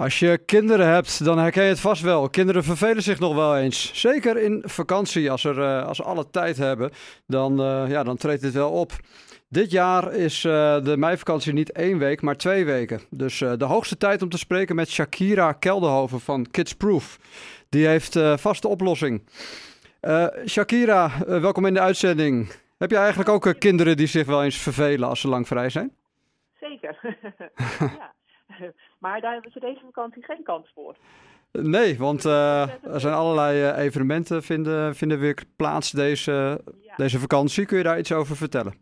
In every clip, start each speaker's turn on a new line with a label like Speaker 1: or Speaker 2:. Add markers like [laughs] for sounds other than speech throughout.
Speaker 1: Als je kinderen hebt, dan herken je het vast wel. Kinderen vervelen zich nog wel eens. Zeker in vakantie, als, er, uh, als ze alle tijd hebben, dan, uh, ja, dan treedt dit wel op. Dit jaar is uh, de meivakantie niet één week, maar twee weken. Dus de hoogste tijd om te spreken met Shakira Kelderhoven van Kids Proof. Die heeft vaste oplossing. Shakira, welkom in de uitzending. Heb je eigenlijk ook kinderen die zich wel eens vervelen als ze lang vrij zijn?
Speaker 2: Zeker. [laughs] ja. [laughs] Maar daar hebben ze deze vakantie geen kans voor.
Speaker 1: Nee, want uh, er zijn allerlei uh, evenementen vinden, vinden weer plaats deze, ja. deze vakantie. Kun je daar iets over vertellen?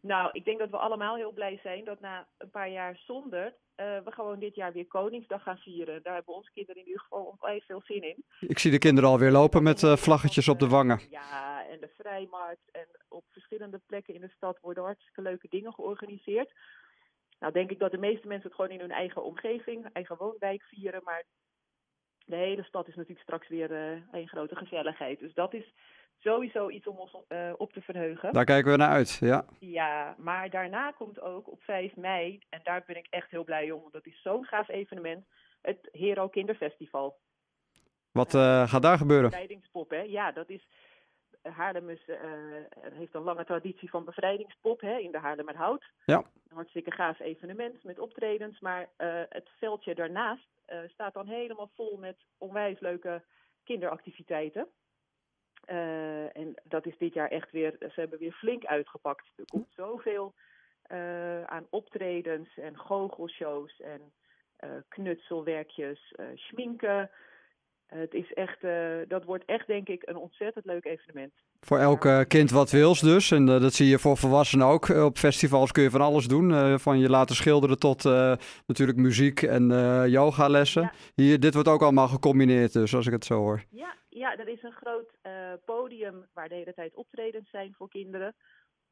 Speaker 2: Nou, ik denk dat we allemaal heel blij zijn dat na een paar jaar zonder uh, we gewoon dit jaar weer Koningsdag gaan vieren. Daar hebben onze kinderen in ieder geval onwijs veel zin in.
Speaker 1: Ik zie de kinderen alweer lopen met vlaggetjes op de wangen.
Speaker 2: Ja, en de vrijmarkt en op verschillende plekken in de stad worden hartstikke leuke dingen georganiseerd. Nou denk ik dat de meeste mensen het gewoon in hun eigen omgeving, eigen woonwijk vieren. Maar de hele stad is natuurlijk straks weer uh, een grote gezelligheid. Dus dat is sowieso iets om ons uh, op te verheugen.
Speaker 1: Daar kijken we naar uit, ja.
Speaker 2: Ja, maar daarna komt ook op 5 mei, en daar ben ik echt heel blij om, want dat is zo'n gaaf evenement, het Hero Kinderfestival.
Speaker 1: Wat uh, gaat daar gebeuren?
Speaker 2: Bevrijdingspop, hè? Ja, dat is Haarlem is, uh, heeft een lange traditie van bevrijdingspop hè, in de Haarlemmerhout.
Speaker 1: Ja.
Speaker 2: Een hartstikke gaaf evenement met optredens. Maar uh, het veldje daarnaast uh, staat dan helemaal vol met onwijs leuke kinderactiviteiten. en dat is dit jaar echt weer, ze hebben weer flink uitgepakt. Er komt zoveel aan optredens en goochelshows en knutselwerkjes, schminken. Het is echt, uh, dat wordt echt denk ik een ontzettend leuk evenement.
Speaker 1: Voor elk uh, kind wat wils dus. En uh, dat zie je voor volwassenen ook. op festivals kun je van alles doen. van je laten schilderen tot natuurlijk muziek en yogalessen. Ja. Hier, dit wordt ook allemaal gecombineerd dus, als ik het zo hoor.
Speaker 2: Ja, ja er is een groot podium waar de hele tijd optredens zijn voor kinderen.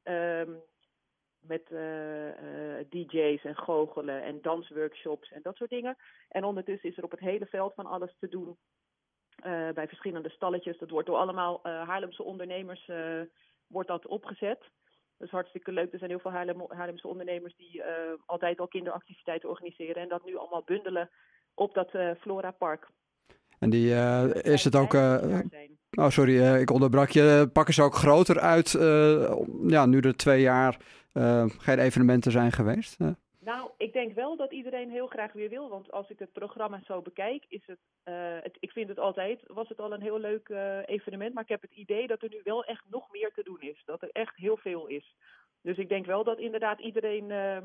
Speaker 2: Um, met DJ's en goochelen en dansworkshops en dat soort dingen. En ondertussen is er op het hele veld van alles te doen uh, bij verschillende stalletjes. Dat wordt door allemaal uh, Haarlemse ondernemers uh, wordt dat opgezet. Dat is hartstikke leuk. Er zijn heel veel Haarlem, Haarlemse ondernemers die altijd al kinderactiviteiten organiseren. En dat nu allemaal bundelen op dat Flora Park.
Speaker 1: En die is het ook. oh, sorry, ik onderbrak je. Pakken ze ook groter uit ja, nu er twee jaar geen evenementen zijn geweest?
Speaker 2: Nou, ik denk wel dat iedereen heel graag weer wil. Want als ik het programma zo bekijk, is het, uh, het ik vind het altijd, was het al een heel leuk uh, evenement. Maar ik heb het idee dat er nu wel echt nog meer te doen is. Dat er echt heel veel is. Dus ik denk wel dat inderdaad iedereen, uh,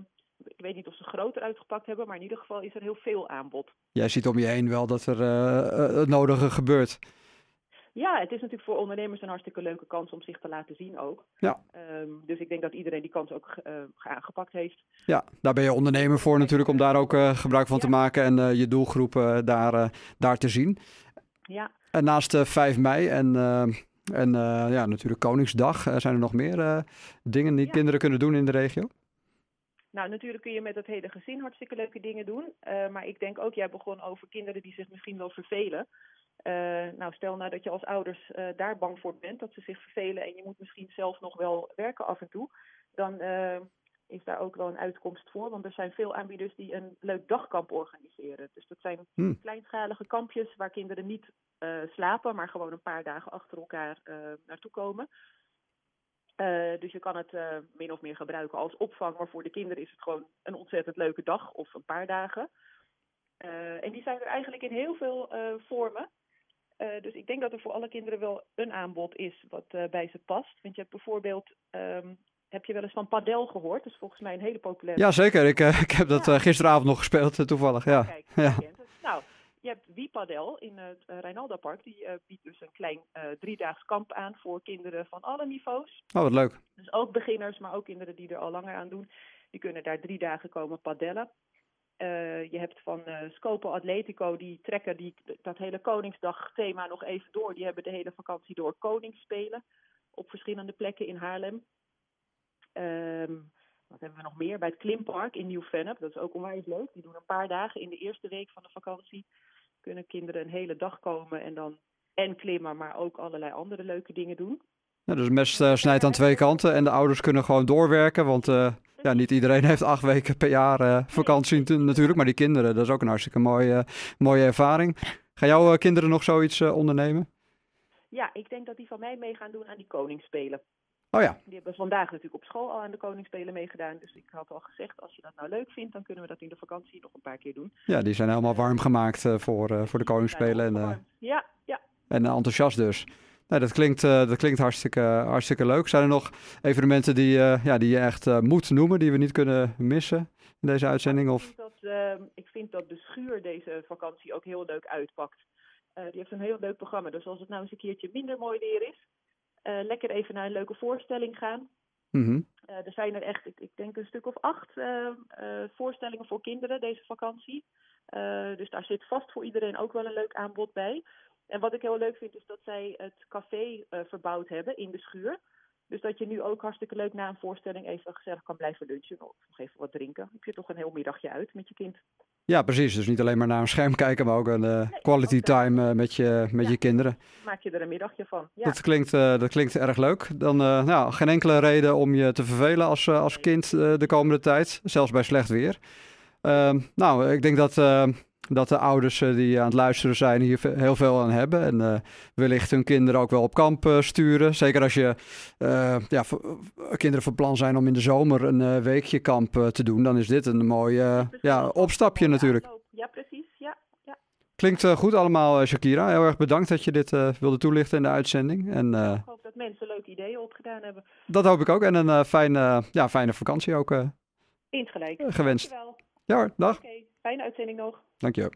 Speaker 2: ik weet niet of ze groter uitgepakt hebben, maar in ieder geval is er heel veel aanbod.
Speaker 1: Jij ziet om je heen wel dat er het nodige gebeurt.
Speaker 2: Ja, het is natuurlijk voor ondernemers een hartstikke leuke kans om zich te laten zien ook.
Speaker 1: Ja.
Speaker 2: Um, dus ik denk dat iedereen die kans ook uh, aangepakt heeft.
Speaker 1: Ja, daar ben je ondernemer voor natuurlijk om daar ook uh, gebruik van ja. te maken en uh, je doelgroep daar, daar te zien.
Speaker 2: Ja.
Speaker 1: En naast 5 mei en, en ja, natuurlijk Koningsdag, zijn er nog meer dingen die ja. kinderen kunnen doen in de regio?
Speaker 2: Nou, natuurlijk kun je met het hele gezin hartstikke leuke dingen doen. maar ik denk ook, jij begon over kinderen die zich misschien wel vervelen. Uh, nou, stel nou dat je als ouders uh, daar bang voor bent, dat ze zich vervelen en je moet misschien zelf nog wel werken af en toe, dan uh, is daar ook wel een uitkomst voor. Want er zijn veel aanbieders die een leuk dagkamp organiseren. Dus dat zijn
Speaker 1: hmm.
Speaker 2: kleinschalige kampjes waar kinderen niet slapen, maar gewoon een paar dagen achter elkaar naartoe komen. dus je kan het min of meer gebruiken als opvang, maar voor de kinderen is het gewoon een ontzettend leuke dag of een paar dagen. en die zijn er eigenlijk in heel veel vormen. Uh, dus ik denk dat er voor alle kinderen wel een aanbod is wat uh, bij ze past. Want je hebt bijvoorbeeld, um, heb je wel eens van padel gehoord? Dat is volgens mij een hele populaire...
Speaker 1: Ja, zeker. Ik, uh, [laughs] ik heb dat ja. gisteravond nog gespeeld, toevallig. Ja.
Speaker 2: Kijk, ja. Nou, je hebt Wiepadel in het Rijnalda Park. Die biedt dus een klein driedaags kamp aan voor kinderen van alle niveaus.
Speaker 1: Oh, wat leuk.
Speaker 2: Dus ook beginners, maar ook kinderen die er al langer aan doen. Die kunnen daar drie dagen komen padellen. Uh, je hebt van uh, Scopo Atletico, die trekken die, dat hele Koningsdag thema nog even door. Die hebben de hele vakantie door Koningsspelen op verschillende plekken in Haarlem. Um, wat hebben we nog meer? Bij het Klimpark in Nieuw-Vennep. Dat is ook onwijs leuk. Die doen een paar dagen in de eerste week van de vakantie. Kunnen kinderen een hele dag komen en dan en klimmen, maar ook allerlei andere leuke dingen doen.
Speaker 1: Ja, dus mes uh, snijdt aan twee kanten en de ouders kunnen gewoon doorwerken, want ja, niet iedereen [laughs] heeft acht weken per jaar uh, vakantie natuurlijk, maar die kinderen, dat is ook een hartstikke mooie, mooie ervaring. Gaan jouw kinderen nog zoiets ondernemen?
Speaker 2: Ja, ik denk dat die van mij mee gaan doen aan die koningsspelen.
Speaker 1: Oh ja.
Speaker 2: Die hebben vandaag natuurlijk op school al aan de koningsspelen meegedaan. Dus ik had al gezegd, als je dat nou leuk vindt, dan kunnen we dat in de vakantie nog een paar keer doen.
Speaker 1: Ja, die zijn helemaal warm gemaakt voor, voor de koningsspelen. En,
Speaker 2: ja, ja.
Speaker 1: En enthousiast dus. Nou, dat klinkt, uh, dat klinkt hartstikke, hartstikke leuk. Zijn er nog evenementen die, uh, ja, die je echt uh, moet noemen, die we niet kunnen missen in deze uitzending? Of?
Speaker 2: Ik, vind dat, ik vind dat de schuur deze vakantie ook heel leuk uitpakt. die heeft een heel leuk programma. Dus als het nou eens een keertje minder mooi weer is, lekker even naar een leuke voorstelling gaan.
Speaker 1: Mm -hmm.
Speaker 2: er zijn er echt, ik, ik, denk een stuk of acht voorstellingen voor kinderen deze vakantie. dus daar zit vast voor iedereen ook wel een leuk aanbod bij. En wat ik heel leuk vind is dat zij het café uh, verbouwd hebben in de schuur. Dus dat je nu ook hartstikke leuk na een voorstelling even gezellig kan blijven lunchen of nog even wat drinken. Ik zit toch een heel middagje uit met je kind.
Speaker 1: Ja, precies. Dus niet alleen maar naar een scherm kijken, maar ook een uh, nee, quality ook time uh, met, je, met ja, je kinderen.
Speaker 2: Maak je er een middagje van. Ja.
Speaker 1: Dat, klinkt, dat klinkt erg leuk. Dan nou, geen enkele reden om je te vervelen als, als kind de komende tijd, zelfs bij slecht weer. Ehm, nou, ik denk dat dat de ouders uh, die aan het luisteren zijn hier heel veel aan hebben. En uh, wellicht hun kinderen ook wel op kamp uh, sturen. Zeker als je ja, kinderen van plan zijn om in de zomer een weekje kamp te doen. Dan is dit een mooi ja, opstapje natuurlijk.
Speaker 2: Ja, precies. Ja, ja.
Speaker 1: Klinkt goed allemaal, Shakira. Heel erg bedankt dat je dit wilde toelichten in de uitzending. En,
Speaker 2: ik hoop dat mensen leuke ideeën opgedaan hebben.
Speaker 1: Dat hoop ik ook. En een fijne, ja, fijne vakantie ook
Speaker 2: Insgelijk.
Speaker 1: gewenst.
Speaker 2: Dankjewel.
Speaker 1: Ja hoor, dag.
Speaker 2: Okay. Fijne uitzending nog.
Speaker 1: Dank je.